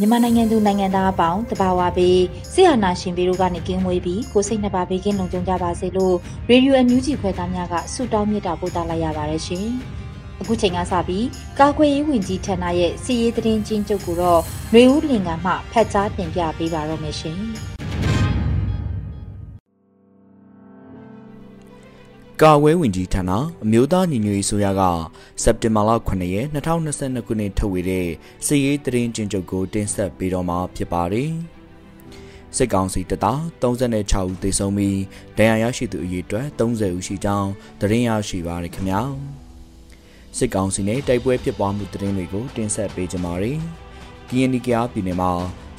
မြန်မာနိုင်ငံသူနိုင်ငံသားအပေါင်းတဘာဝပေးဆရာနာရှင်ပြီးတို့ကနေကင်းဝေးပြီးကိုစိတ်နှပါဘေးကင်းလုံခြုံကြပါစေလို့ရေဒီယိုအန်ယူဂျီခွဲသားများကဆုတောင်းမြတ်တာပို့သလိုက်ရပါတယ်ရှင်။အခုချိန်ကစပြီးကာကွယ်ရေးဝန်ကြီးဌာနရဲ့စီရေးသတင်းချင်းချုပ်ကိုတော့ຫນွေဦးလင်ကမှဖတ်ကြားတင်ပြပေးပါတော့မယ်ရှင်။ ကာဝဲဝင်ကြီးဌာနအမျိုးသားညီညွတ်ရေးဆိုရကစက်တင်ဘာလ9ရက်2022ခုနှစ်ထုတ်ဝေတဲ့စီရေးသတင်းကျဉ်ချုပ်ကိုတင်ဆက်ပေးတော့မှာဖြစ်ပါတယ်။စစ်ကောင်စီတပ်သား36ဦးသေဆုံးပြီးဒဏ်ရာရရှိသူအရေအတွက်30ဦးရှိကြောင်းသတင်းရရှိပါရခင်ဗျာ။စစ်ကောင်စီနဲ့တိုက်ပွဲဖြစ်ပွားမှုသတင်းတွေကိုတင်ဆက်ပေးကြပါမယ်။ KNDK ပြည်နယ်မှာ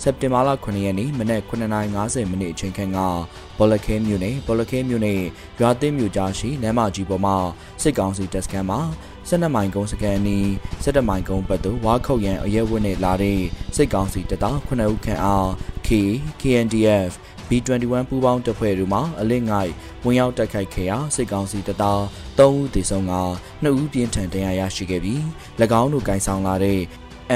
စက်တင်ဘာလ9ရက်နေ့မနက်9:50မိနစ်အချိန်ခန့်ကဘောလခဲမြို့နယ်ဘောလခဲမြို့နယ်ရွာသိမ်းမြို့ကြားရှိလမ်းမကြီးပေါ်မှာစစ်ကောင်စီတပ်စခန်းမှာ12မိုင်ကုန်းစခန်းနီး17မိုင်ကုန်းဘက်သို့ဝါခုတ်ရန်အရဲဝတ်နဲ့လာတဲ့စစ်ကောင်စီတပ်သား9ဦးခန့်အား K KNDF B21 ပူးပေါင်းတပ်ဖွဲ့တို့မှအလစ်ငိုက်ဝင်ရောက်တိုက်ခိုက်ခဲ့ရာစစ်ကောင်စီတပ်သား3ဦးသေဆုံးက2ဦးပြင်းထန်ဒဏ်ရာရရှိခဲ့ပြီး၎င်းတို့ကင်ဆောင်လာတဲ့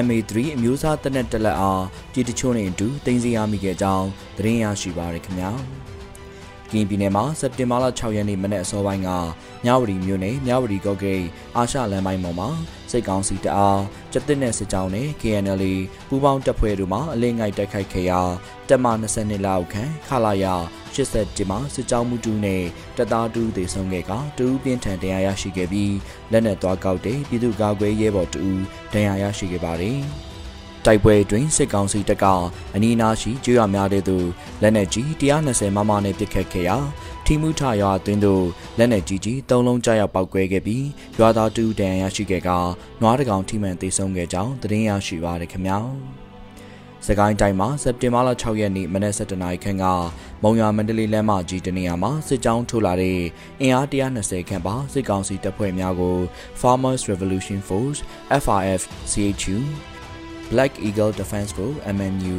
MA3 အမျိုးအစားတနက်တက်လက်အားပြည်တချို့နဲ့အတူတင်စီရမိခဲ့ကြောင်းသတင်းရရှိပါရခင်ဗျာကင်းပြည်နယ်မှာစက်တင်ဘာလ6ရက်နေ့မနေ့အစောပိုင်းကမြဝတီမြို့နယ်မြဝတီကော့ဂိတ်အာရှလမ်းပိုင်းပေါ်မှာစိတ်ကောင်းစီတအားကျက်တဲ့နဲ့စစ်ကြောင်းနဲ့ KNL ပူးပေါင်းတပ်ဖွဲ့တို့မှအလင်းငိုက်တိုက်ခိုက်ခဲ့ရာတက်မ22လောက်ခန့်ခလာရ 87မှာစစ်ကြောင်းမှုတူနဲ့တပ်သားတူသေဆုံးခဲ့ကတူပြင်းထန်တရားရရှိခဲ့ပြီးလက်နက်သွားကောက်တဲ့ပြည်သူ့ကာကွယ်ရေးဘော်တူတရားရရှိခဲ့ပါတယ်။တိုက်ပွဲတွင်စစ်ကောင်စီတပ်ကအနီးနားရှိကျွော်များတဲ့သူလက်နက်ကြီး120မမနဲ့ပစ်ခတ်ခဲ့ရာထီမှုထရွာအတွင်းသို့လက်နက်ကြီးကြီး၃လုံးကြားရောက်ပောက်ကွဲခဲ့ပြီးရွာသားတူတန်ရရှိခဲ့ကနွားတကောင်ထိမှန်သေဆုံးခဲ့ကြောင်းသတင်းရရှိပါရခင်ဗျာ။ စကိုင်းတိုင်းမှာစက်တင်ဘာလ6ရက်နေ့မနက်7:00နာရီခန့်ကမုံရွာမန္တလေးလမ်းမကြီးတနေရာမှာစစ်ကြောင်းထိုးလာတဲ့အင်အား120ခန့်ပါစစ်ကောင်စီတပ်ဖွဲ့များကို Farmers Revolution Force FRF CHU Black Eagle Defense Group MNU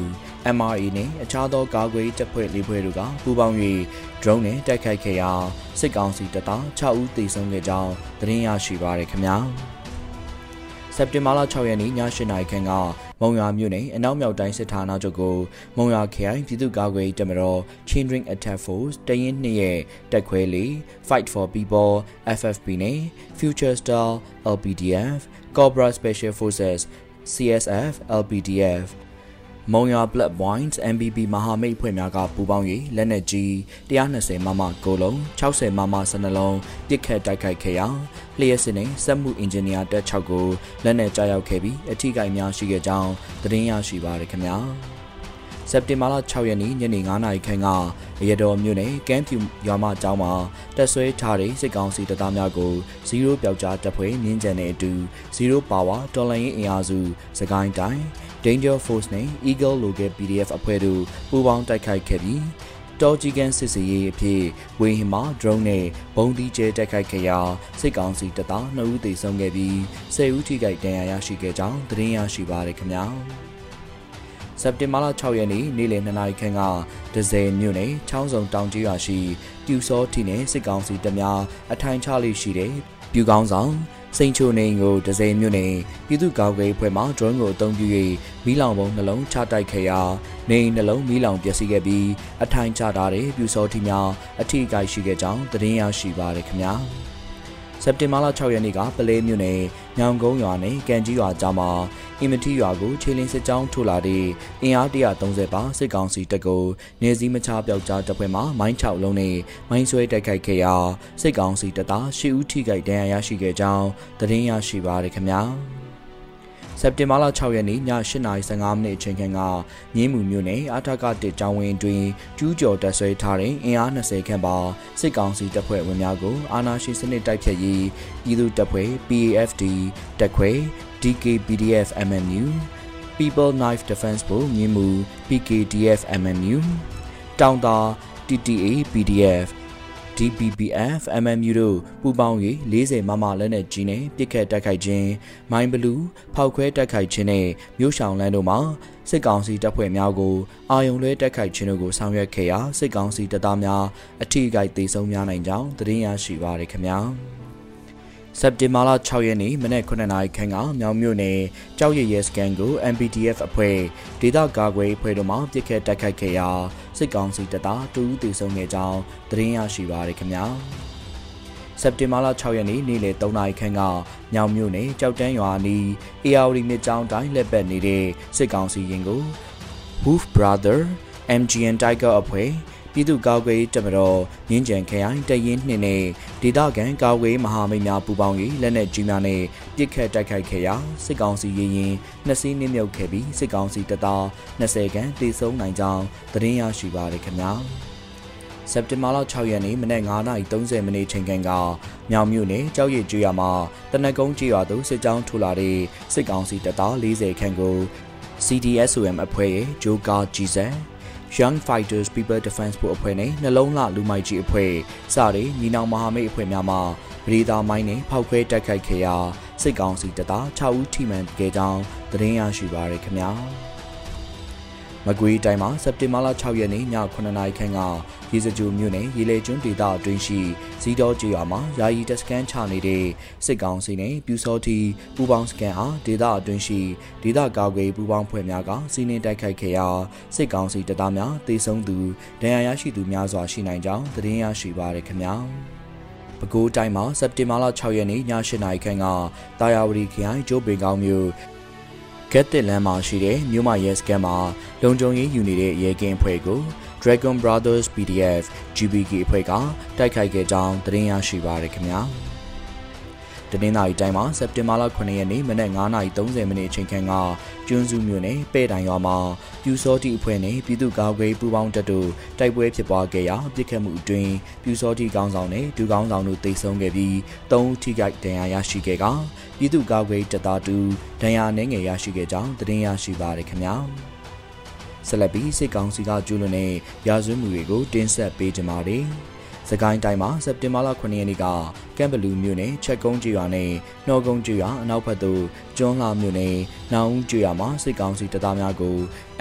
MRA နဲ့အခြားသောကာကွယ်တပ်ဖွဲ့လေးဖွဲ့တို့ကပူးပေါင်း၍ drone နဲ့တိုက်ခိုက်ခဲ့ရာစစ်ကောင်စီတပ်သား6ဦးသေဆုံးခဲ့ကြောင်းသတင်းရရှိပါရခင်ဗျာစက်တင်ဘာလ6ရက်နေ့ည8:00နာရီခန့်က မုံရွာမြို့နယ်အနောက်မြောက်တိုင်းစစ်ဌာနချုပ်ကိုမုံရွာခရိုင်ပြည်သူ့ကာကွယ်ရေးတပ်မတော် Children Attack Force တရင်နှစ်ရဲ့တက်ခွဲလေး Fight for People FFP နဲ့ Future Star LPDF Cobra Special Forces CSF LPDF မုံရွာ Black Wines MBB မဟာမိတ်ဖွဲ့များကပူးပေါင်း၍လက်နက်ကြီး120မမကိုလုံး60မမစနလုံးပစ်ခတ်တိုက်ခိုက်ခဲ့ရာလျှက်စစ်နဲ့စက်မှုအင်ဂျင်နီယာတက်6ကိုလက်နက်ကြားရောက်ခဲ့ပြီးအထူးကိန်းများရှိခဲ့ကြောင်းသတင်းရရှိပါရခင်ဗျာစက်တင်ဘာလ6ရက်နေ့ညနေ9:00နာရီခန့်ကရရတော်မြို့နယ်ကမ်းဖြူရွာမကျောင်းမှာတက်ဆွဲထားတဲ့စစ်ကောင်စီတပ်သားများကို0ပျောက်ကြားတပ်ဖွဲ့မြင်းကြံတဲ့အတူ0 power တော်လိုင်းအင်အားစုစကိုင်းတိုင်း Danger Force နဲ့ Eagle Local PDF အဖွဲ့တို့ပူးပေါင်းတိုက်ခိုက်ခဲ့ပြီးတော်ကြီးကန်စစ်စေးရေးအဖြစ်ဝေဟင်မှာ drone နဲ့ဘုံဒီကျဲတိုက်ခိုက်ခဲ့ရာစစ်ကောင်စီတပ်သား2ဦးသေဆုံးခဲ့ပြီး10ဦးထိခိုက်ဒဏ်ရာရရှိခဲ့ကြောင်းသတင်းရရှိပါရခင်ဗျာစက်တင်ဘာလ6ရက်နေ့နေ့လယ်2နာရီခန့်ကဒဇယ်မြို့နယ်ချောင်းစုံတောင်ကြီးရွာရှိ ပြူစောထီနယ်စစ်ကောင်စီတပ်များအထိုင်ချလေးရှိတဲ့ ပြူကောင်းဆောင်စိန်ချိုနေကိုဒဇယ်မြို့နယ်ပြည်သူ့ကာကွယ်ဖွဲ့မှ drone ကိုအသုံးပြု၍မီးလောင်ပုံနှလုံးချတိုက်ခဲ့ရာနေနှလုံးမီးလောင်ပျက်စီးခဲ့ပြီးအထိုင်ချထားတဲ့ပြူစောထီများအထိအကိုက်ရှိခဲ့ကြောင်းသတင်းရရှိပါရခင်ဗျာ စက်တင်ဘာလ6ရက်နေ့ကပလဲမြို့နယ်ညောင်ကုန်းရွာနဲ့ကန်ကြီးရွာကြားမှာအင်မတီရွာကိုခြေလင်းစစ်ကြောင်းထိုးလာတဲ့အင်အား130ပါစစ်ကောင်စီတပ်ကိုနေစည်းမချပြောက်ကြားတပ်ဖွဲ့မှမိုင်း6လုံးနဲ့မိုင်းဆွဲတိုက်ခိုက်ခဲ့ရာစစ်ကောင်စီတပ်သား10ဦးထိခိုက်ဒဏ်ရာရရှိခဲ့ကြောင်းသတင်းရရှိပါရခင်ဗျာ။ စက်တင်ဘာလ6ရက်နေ့ည8:15မိနစ်အချိန်ခန့်ကမြင်းမှုမြို့နယ်အာထကတစ်ကျောင်းဝင်းတွင်ကျူးကျော်တပ်ဆွဲထားတဲ့အင်အား20ခန့်ပါစစ်ကောင်စီတပ်ဖွဲ့ဝင်များကိုအာဏာရှင်စနစ်တိုက်ဖြတ်ရေးပြည်သူတပ်ဖွဲ့ PAFD တပ်ခွဲ DKPDF MNU People Knife Defense ဘုမြင်းမှု PKDF MNU တောင်တာ TTA PDF DPPF MMU တို့ပူးပေါင်း၍40မမလက်နက်ကြီးနဲ့ပစ်ခတ်တိုက်ခိုက်ခြင်းမိုင်းဘလူးဖောက်ခွဲတိုက်ခိုက်ခြင်းနဲ့မြို့ရှောင်လန်းတို့မှာစစ်ကောင်စီတပ်ဖွဲ့များကိုအာယုံလွှဲတိုက်ခိုက်ခြင်းတို့ကိုဆောင်ရွက်ခဲ့ရာစစ်ကောင်စီတပ်သားများအထိအခိုက်ဒေဆုံးများနိုင်ကြောင်းသတင်းရရှိပါရခင်ဗျာ စက်တင်ဘာလ6ရက်နေ့မနက်9:00နာရီခန့်ကမြောင်မြို့နယ်ကြောက်ရရဲစကန်ကို MPDF အဖွဲ့ဒေသကာကွယ်အဖွဲ့တို့မှပစ်ခတ်တိုက်ခိုက်ခဲ့ရာစစ်ကောင်စီတပ်သားတူဦးတည်ဆုံခဲ့ကြောင်းသတင်းရရှိပါရခင်ဗျာစက်တင်ဘာလ6ရက်နေ့နေ့လယ်3နာရီခန့်ကညောင်မြို့နယ်ကြောက်တန်းရွာနီး ARD မြစ်ကြောင်းတိုင်းလက်ပတ်နေတဲ့စစ်ကောင်စီရင်ကို Wolf Brother MGN Tiger အဖွဲ့ ပြည်သူ့ကာကွယ်ရေးတပ်မတော်ရင်းကြံခရိုင်တရင်နှင့်နဲ့ဒေသခံကာကွယ်မဟာမိတ်များပူးပေါင်း၍လက်နက်ကြီးများနဲ့ပစ်ခတ်တိုက်ခိုက်ခဲ့ရာစစ်ကောင်စီရင်ရင်နှစ်စီးနှင်းမြုပ်ခဲ့ပြီးစစ်ကောင်စီတပ်သား20ခန့်တေဆုံးနိုင်ကြောင်းသတင်းရရှိပါရခင်ဗျာစက်တင်ဘာလ6ရက်နေ့မနက်9:30မိနစ်ချိန်ခန့်ကမြောင်မြို့နယ်ကြောက်ရည်ကျွော်မှာတနက်ကုန်းကျွော်သို့စစ်ကြောင်းထူလာတဲ့စစ်ကောင်စီတပ်သား40ခန့်ကို CDSOM အဖွဲ့ရဲ့ဂျိုကာဂျီဇန် Young Fighters People Defense ဖို့အဖွဲ့နဲ့နှလုံးလှလူမိုက်ကြီးအဖွဲ့စတဲ့ညီနောင်မဟာမိတ်အဖွဲ့များမှပရိသာမိုင်းနဲ့ဖောက်ခွဲတိုက်ခိုက်ခဲ့ရာစစ်ကောင်စီတပ်သား6ဦးထိမှန်ခဲ့ကြောင်းသတင်းရရှိပါရခင်ဗျာ မကွေးတိုင်းမှာစက်တင်ဘာလ6ရက်နေ့ည9:00နာရီခန့်ကရေစကြိုမြို့နယ်ရေလေကျွန်းဒေသအတွင်းရှိဇီတော်ကျေးရွာမှာယာယီတက်စကန်ချနေတဲ့စစ်ကောင်စီနဲ့ပြူစောတီပူပေါင်းစကန်အားဒေသအတွင်းရှိဒေသကာကွယ်ပူပေါင်းဖွဲ့များကစီးနှင်းတိုက်ခိုက်ခဲ့ရာစစ်ကောင်စီတပ်သားများတေဆုံးသူဒဏ်ရာရရှိသူများစွာရှိနိုင်ကြောင်းသတင်းရရှိပါရခင်ဗျာပဲခူးတိုင်းမှာစက်တင်ဘာလ6ရက်နေ့ည8:00နာရီခန့်ကတာယာဝတီခရိုင်ကျိုးပေကောင်းမြို့ ကက်တစ်လမ်းမှာရှိတဲ့မြို့မရဲစကန်မှာလုံခြုံရေးယူနေတဲ့ရဲကင်းဖွဲ့ကို Dragon Brothers PDF GBK အဖွဲ့ကတိုက်ခိုက်ခဲ့ကြောင်းသတင်းရရှိပါရခင်ဗျာတနင်္လာရီတိုင်းမှာစက်တင်ဘာလ9ရက်နေ့မနက်9:30မိနစ်အချိန်ခန့်က ကျွန်းစုမြို့နယ်ပဲ့တိုင်ရွာမှာပြူစောတိအဖွဲ့နဲ့ပြည်သူ့ကာကွယ်ပူးပေါင်းတပ်တို့တိုက်ပွဲဖြစ်ပွားခဲ့ရာပြစ်ခတ်မှုအတွင်းပြူစောတိကောင်းဆောင်နဲ့ဒူကောင်းဆောင်တို့တိုက်ဆုံခဲ့ပြီး၃ဦးထိခိုက်ဒဏ်ရာရရှိခဲ့ကပြည်သူ့ကာကွယ်တပ်သားတူဒဏ်ရာနှဲငယ်ရရှိခဲ့ကြောင်းသတင်းရရှိပါရခင်ဗျာဆက်လက်ပြီးစစ်ကောင်စီကကျူးလွန်တဲ့ရာဇဝတ်မှုတွေကိုတင်းဆက်ပေးကြပါမယ်။ စကိုင်းတိုင်းမှာစက်တင်ဘာလ9ရက်နေ့ကကမ်ဘလူးမြို့နယ်ချက်ကုန်းကျွာနဲ့နှော်ကုန်းကျွာအနောက်ဘက်သို့ကျွန်းလာမြို့နယ်နောင်ဦးကျွာမှာစစ်ကောင်စီတပ်သားများကို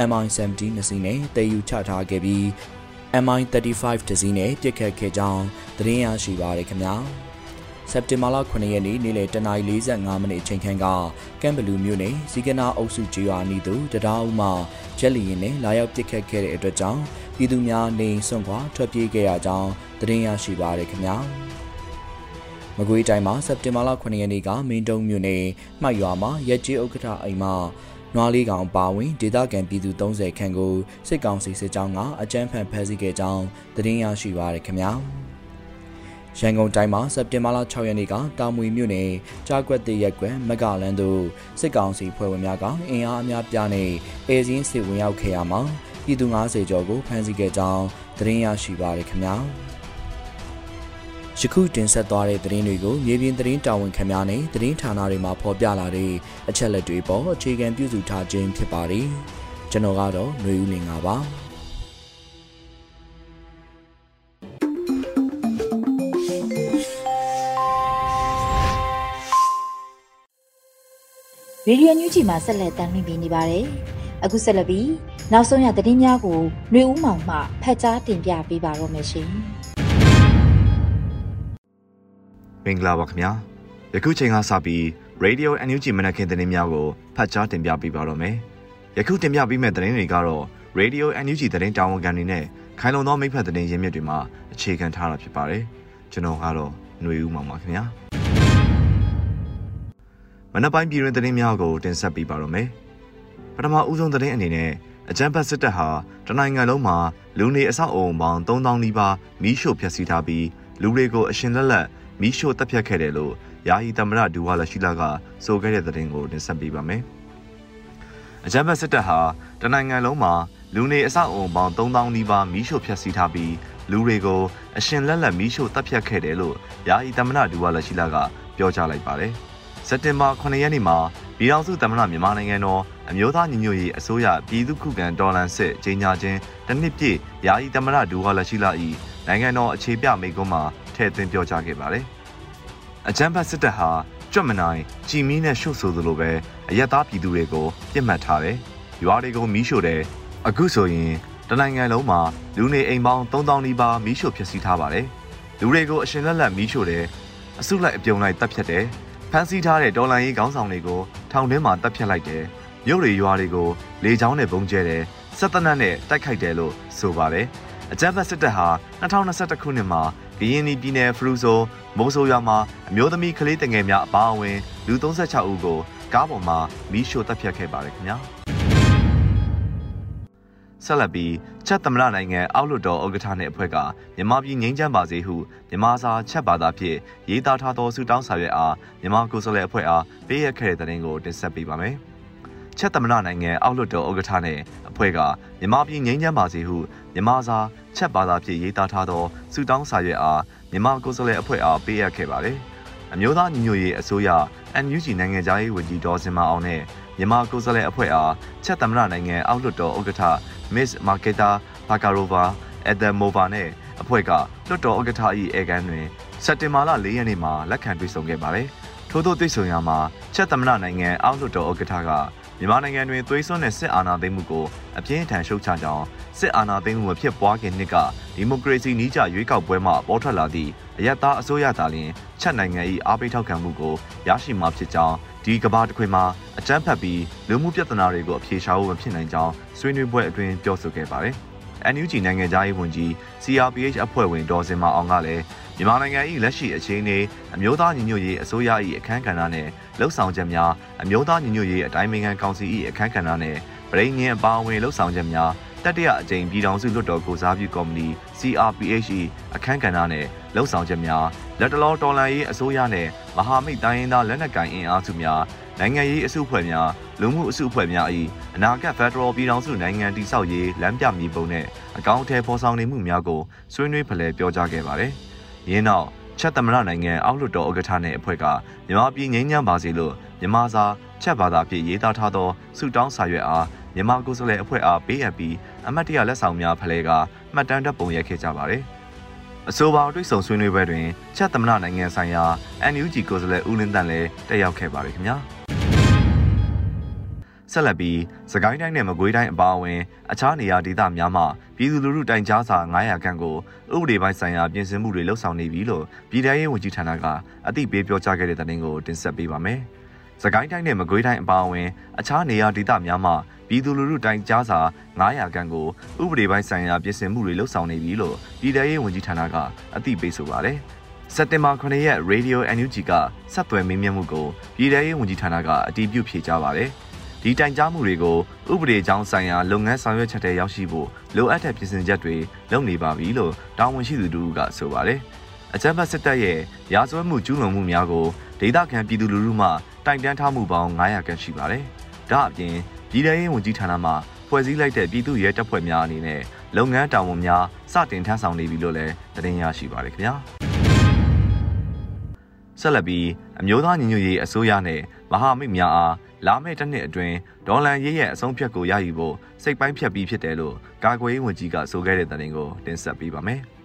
MI-17 နှစ်စီးနဲ့တည်ယူချထားခဲ့ပြီး MI-35 တစ်စီးနဲ့ပြစ်ခတ်ခဲ့ကြောင်းသတင်းရရှိပါရခင်ဗျာ။စက်တင်ဘာလ9ရက်နေ့နေ့လယ်10:45မိနစ်အချိန်ခန့်ကကမ်ဘလူးမြို့နယ်စီကနာအုပ်စုကျေးရွာနီးသို့တရားဦးမှဂျက်လီရင်နဲ့လာရောက်ပစ်ခတ်ခဲ့တဲ့အတွက်ကြောင့် ပြည်သူများနေစွန့်ခွာထွက်ပြေးခဲ့ရကြောင်းသတင်းရရှိပါရခင်ဗျာမကွေးတိုင်းမှာစက်တင်ဘာလ9ရက်နေ့ကမင်းတုံမြို့နယ်မှိုက်ရွာမှာရက်ကြီးဥက္ကဋ္ဌအိမ်မှာနွားလေးကောင်ပါဝင်ဒေသခံပြည်သူ30ခန့်ကိုစစ်ကောင်စီစစ်ကြောင်းကအကြမ်းဖက်ဖမ်းဆီးခဲ့ကြောင်းသတင်းရရှိပါရခင်ဗျာ။ရန်ကုန်တိုင်းမှာစက်တင်ဘာလ6ရက်နေ့ကတာမွေမြို့နယ်ကြားကွက်တရက်ကွယ်မကလန်တို့စစ်ကောင်စီဖွဲ့ဝင်များကအင်အားအများပြားနဲ့အဲစင်းစစ်ဝင်ရောက်ခဲ့ရမှာ ပြည်သူ90ကျော်ကိုဖမ်းဆီးခဲ့ကြောင်းသတင်းရရှိပါရခင်ဗျာယခုတင်ဆက်သွားတဲ့သတင်းတွေကိုမြေပြင်သတင်းတာဝန်ခံများနဲ့သတင်းဌာနတွေမှာဖော်ပြလာတဲ့အချက်လက်တွေပေါ်အခြေခံပြုစုထားခြင်းဖြစ်ပါတယ်ကျွန်တော်ကတော့ຫນွေဦးလင်ပါရေဒီယိုညူးချီမှာဆက်လက်တင်ပြနေပါတယ်။ အခုဆက်လက်ပြီးနောက်ဆုံးရသတင်းများကိုຫນွေဦးမောင်မှဖတ်ကြားတင်ပြပေးပါတော့မယ်ရှင်။မင်္ဂလာပါခင်ဗျာ။ယခုချိန်ကစပြီး Radio NUG မနက်ခင်းသတင်းများကိုဖတ်ကြားတင်ပြပေးပါတော့မယ်။ယခုတင်ပြပေးမယ့်သတင်းတွေကတော့ Radio NUG သတင်းတာဝန်ခံတွေနဲ့ခိုင်လုံသောမိဖက်သတင်းရင်းမြစ်တွေမှာအခြေခံထားတာဖြစ်ပါတယ်။ကျွန်တော်ကတော့ຫນွေဦးမောင်ပါခင်ဗျာ။ မနက်ပိုင်းပြည်တွင်သတင်းများကိုတင်ဆက်ပေးပါရမယ်။ပ ထမဦးဆုံးသတင်းအနေနဲ့အကြမ်းဖက်စစ်တပ်ဟာတနိုင်ငံလုံးမှာလူနေအဆောက်အုံပေါင်း3000နီးပါးမီးရှို့ဖျက်ဆီးထားပြီးလူတွေကိုအရှင်လက်လက်မီးရှို့တပ်ဖြတ်ခဲ့တယ်လို့ယာယီသမ္မတဒူဝါလရှိလာကဆိုခဲ့တဲ့သတင်းကိုတင်ဆက်ပေးပါမယ်။အကြမ်းဖက်စစ်တပ်ဟာတနိုင်ငံလုံးမှာလူနေအဆောက်အုံပေါင်း3000နီးပါးမီးရှို့ဖျက်ဆီးထားပြီးလူတွေကိုအရှင်လက်လက်မီးရှို့တပ်ဖြတ်ခဲ့တယ်လို့ယာယီသမ္မတဒူဝါလရှိလာကပြောကြားလိုက်ပါတယ်။စက်တင်ဘာ9ရက်နေ့မှာ ပြည်ထောင်စုသမ္မတမြန်မာနိုင်ငံတော်အမျိုးသားညီညွတ်ရေးအစိုးရပြည်သူ့ခုခံတော်လှန်စစ်ကြီးညာခြင်းတစ်နှစ်ပြည့်ယာယီသမ္မတဒူဝါလရှိလာ၏နိုင်ငံတော်အခြေပြမိန့်ခွန်းမှာထည့်သွင်းပြောကြားခဲ့ပါတယ်။အကြမ်းဖက်စစ်တပ်ဟာကြွတ်မနိုင်ကြည်မီးနဲ့ရှုပ်ဆိုသလိုပဲအရက်သားပြည်သူတွေကိုပြစ်မှတ်ထားတယ်။ရွာတွေကိုမီးရှို့တယ်။အခုဆိုရင်တနိုင်ငံလုံးမှာလူနေအိမ်ပေါင်း3000နီးပါးမီးရှို့ဖျက်ဆီးထားပါတယ်။လူတွေကိုအရှင်လက်လက်မီးရှို့တယ်။အစုလိုက်အပြုံလိုက်တပ်ဖြတ်တယ်။ ဖမ်းဆီးထားတဲ့ဒေါ်လာရေးခေါင်းဆောင်တွေကိုထောင်ထဲမှာတပ်ဖြတ်လိုက်တယ်။မြို့တွေရွာတွေကိုလေကြောင်းနဲ့ပုံကျဲတယ်။စစ်တပ်နဲ့တိုက်ခိုက်တယ်လို့ဆိုပါတယ်။အကြမ်းဖက်စစ်တပ်ဟာ2021ခုနှစ်မှာကရင်ပြည်နယ်ဖရူဆိုမိုးဆိုရွာမှာအမျိုးသမီးကလေးတငယ်များအပါအဝင်လူ36ဦးကိုကားပေါ်မှာမီးရှို့တပ်ဖြတ်ခဲ့ပါတယ်ခင်ဗျာ။ ဆက်လက်ပြီးချက်သမရနိုင်ငံအောက်လွတ်တော်ဥက္ကဋ္ဌနှင့်အဖွဲ့ကမြန်မာပြည်ငြိမ်းချမ်းပါစေဟုမြန်မာစာချက်ဘာသာဖြင့်ရေးသားထားသောဆုတောင်းစာရွက်အားမြန်မာကိုယ်စားလှယ်အဖွဲ့အားပေးအပ်ခဲ့တဲ့တဲ့တင်ကိုတင်ဆက်ပေးပါမယ်။ချက်သမရနိုင်ငံအောက်လွတ်တော်ဥက္ကဋ္ဌနှင့်အဖွဲ့ကမြန်မာပြည်ငြိမ်းချမ်းပါစေဟုမြန်မာစာချက်ဘာသာဖြင့်ရေးသားထားသောဆုတောင်းစာရွက်အားမြန်မာကိုယ်စားလှယ်အဖွဲ့အားပေးအပ်ခဲ့ပါတယ်။အမျိုးသားညီညွတ်ရေးအစိုးရ NUG နိုင်ငံသားရေးဝန်ကြီးဒေါ်စင်မအောင်နဲ့ မြန်မာကိုယ်စားလှယ်အဖွဲ့အားချက်သမရနိုင်ငံအောက်လွတ်တော်ဥက္ကဋ္ဌ Miss Marketa Bakarova Adamova နဲ့အဖွဲ့ကလွတ်တော်ဥက္ကဋ္ဌ၏အေကန်တွင်စက်တင်ဘာလ၄ရက်နေ့မှာလက်ခံတွေ့ဆုံခဲ့ပါတယ်။ထို့သောတွေ့ဆုံရာမှာချက်သမရနိုင်ငံအောက်လွတ်တော်ဥက္ကဋ္ဌကမြန်မာနိုင်ငံတွင်သွေးစွန်းတဲ့စစ်အာဏာသိမ်းမှုကိုအပြင်းထန်ရှုတ်ချကြောင်းစစ်အာဏာသိမ်းမှုမဖြစ်ပွားခင်နှစ်ကဒီမိုကရေစီနီးကျရွေးကောက်ပွဲမှပေါ်ထွက်လာသည့် အယက်သားအစိုးရသာလျှင်ချက်နိုင်ငံ၏အားပေးထောက်ခံမှုကိုရရှိမှာဖြစ်ကြောင်းဒီကဘာတစ်ခွေမှာအကြမ်းဖက်ပြီးလူမှုပြဿနာတွေကိုအဖြေရှာဖို့မဖြစ်နိုင်ကြောင်းဆွေးနွေးပွဲအတွင်းပြောဆိုခဲ့ပါတယ်။ NUG နိုင်ငံသားရေးဝန်ကြီး CRPH အဖွဲ့ဝင်ဒေါ်စင်မအောင်ကလည်းမြန်မာနိုင်ငံ၏လက်ရှိအခြေအနေအမျိုးသားညီညွတ်ရေးအစိုးရ၏အခမ်းကဏ္ဍနဲ့လှုပ်ဆောင်ချက်များအမျိုးသားညီညွတ်ရေးအတိုင်းအမြံကောင်စီ၏အခမ်းကဏ္ဍနဲ့ပြည်ငင်းအပါအဝင်လှုပ်ဆောင်ချက်များ တတိယအကြိမ်ပြည်ထောင်စုလွှတ်တော်ကိုစားပြုကော်မတီ CRPH အခမ်းကဏ္ဍနဲ့လှုပ်ဆောင်ချက်များလက်တလောတော်လှန်ရေးအစိုးရနဲ့မဟာမိတ်တိုင်းရင်းသားလက်နက်ကိုင်အင်အားစုများနိုင်ငံရေးအစုအဖွဲ့များလူမှုအစုအဖွဲ့များ၏အနာဂတ်ဖက်ဒရယ်ပြည်ထောင်စုနိုင်ငံတည်ဆောက်ရေးလမ်းပြမည်ပုံနဲ့အကောင့်အထည်ဖော်ဆောင်နေမှုများကိုဆွေးနွေးဖလှယ်ပြောကြားခဲ့ပါတယ်။ယင်းနောက်ချက်သမရနိုင်ငံအောက်လွှတ်တော်ဥက္ကဋ္ဌနဲ့အဖွဲ့ကမြန်မာပြည်ငြိမ်းချမ်းပါစေလို့မြန်မာစာချက်ဘာသာဖြင့်ရေးသားထားသောဆုတောင်းစာရွက်အားမြန်မာကိုယ်စားလှယ်အဖွဲ့အားပေးအပ်ပြီး အမတ်တရလက်ဆောင်များဖလှယ်ကမှတ်တမ်းတပ်ပုံရိုက်ခဲ့ကြပါတယ်။အဆိုပါတွေ့ဆုံဆွေးနွေးပွဲတွင်ချက်သမရနိုင်ငံဆိုင်ရာ NUG ကိုယ်စားလှယ်ဦးလင်းတန်လည်းတက်ရောက်ခဲ့ပါတယ်ခင်ဗျာ။ဆက်လက်ပြီးစကိုင်းတိုင်းနဲ့မကွေးတိုင်းအပါအဝင်အခြားနေရာဒေသများမှာပြည်သူလူထုတိုင်ကြားစာ900ခန့်ကိုဥပဒေပိုင်းဆိုင်ရာပြင်ဆင်မှုတွေလှုပ်ဆောင်နေပြီလို့ပြည်ထရေးဝန်ကြီးဌာနကအသိပေးပြောကြားခဲ့တဲ့သတင်းကိုတင်ဆက်ပေးပါမယ်။စကိုင်းတိုင်းနဲ့မကွေးတိုင်းအပါအဝင်အခြားနေရာဒေသများမှာ ပြည်သူလူထုတိုင်ကြားစာ900ခန့်ကိုဥပဒေပိုင်းဆိုင်ရာပြင်ဆင်မှုတွေလှုပ်ဆောင်နေပြီလို့ပြည်ထရေးဝန်ကြီးဌာနကအသိပေးဆိုပါတယ်။စက်တင်ဘာ9ရက် Radio NUG ကဆက်သွယ်မေးမြန်းမှုကိုပြည်ထရေးဝန်ကြီးဌာနကအတည်ပြုဖြေကြားပါတယ်။ဒီတိုင်ကြားမှုတွေကိုဥပဒေကြောင်းဆိုင်ရာလုပ်ငန်းဆောင်ရွက်ချက်တွေရောက်ရှိဖို့လိုအပ်တဲ့ပြင်ဆင်ချက်တွေလုပ်နေပါပြီလို့တာဝန်ရှိသူတို့ကဆိုပါတယ်။အကြမ်းဖက်စစ်တပ်ရဲ့ရာဇဝတ်မှုကျူးလွန်မှုများကိုဒေသခံပြည်သူလူထုမှတိုင်တန်းထားမှုပေါင်း900ခန့်ရှိပါတယ်။ဒါအပြင် ပြည်ထရေးဝန်ကြီးဌာနမှဖွဲ့စည်းလိုက်တဲ့ပြည်သူ့ရဲတပ်ဖွဲ့များအနေနဲ့လုပ်ငန်းတာဝန်များစတင်ထမ်းဆောင်နေပြီလို့လည်းသတင်းရရှိပါတယ်ခင်ဗျာ။ဆက်လက်ပြီးအမျိုးသားညီညွတ်ရေးအစိုးရနဲ့မဟာမိတ်များအားလာမယ့်တစ်နှစ်အတွင်းဒေါ်လန်ရေးရဲ့အဆုံးဖြတ်ကိုရယူဖို့စိတ်ပိုင်းဖြတ်ပြီးဖြစ်တယ်လို့ကာကွယ်ရေးဝန်ကြီးကဆိုခဲ့တဲ့သတင်းကိုတင်ဆက်ပေးပါမယ်။